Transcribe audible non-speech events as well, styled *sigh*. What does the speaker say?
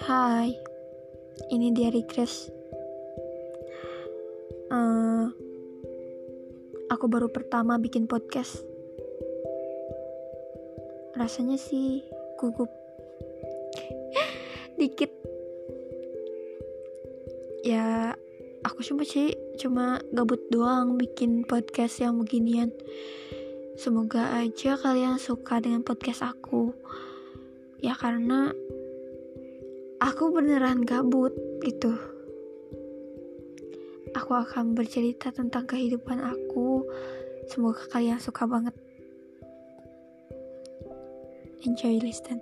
Hai, ini dia Chris. Uh, aku baru pertama bikin podcast. Rasanya sih gugup. *laughs* Dikit. Ya, aku cuma sih cuma gabut doang bikin podcast yang beginian. Semoga aja kalian suka dengan podcast aku. Ya karena aku beneran gabut gitu. Aku akan bercerita tentang kehidupan aku. Semoga kalian suka banget. Enjoy listen.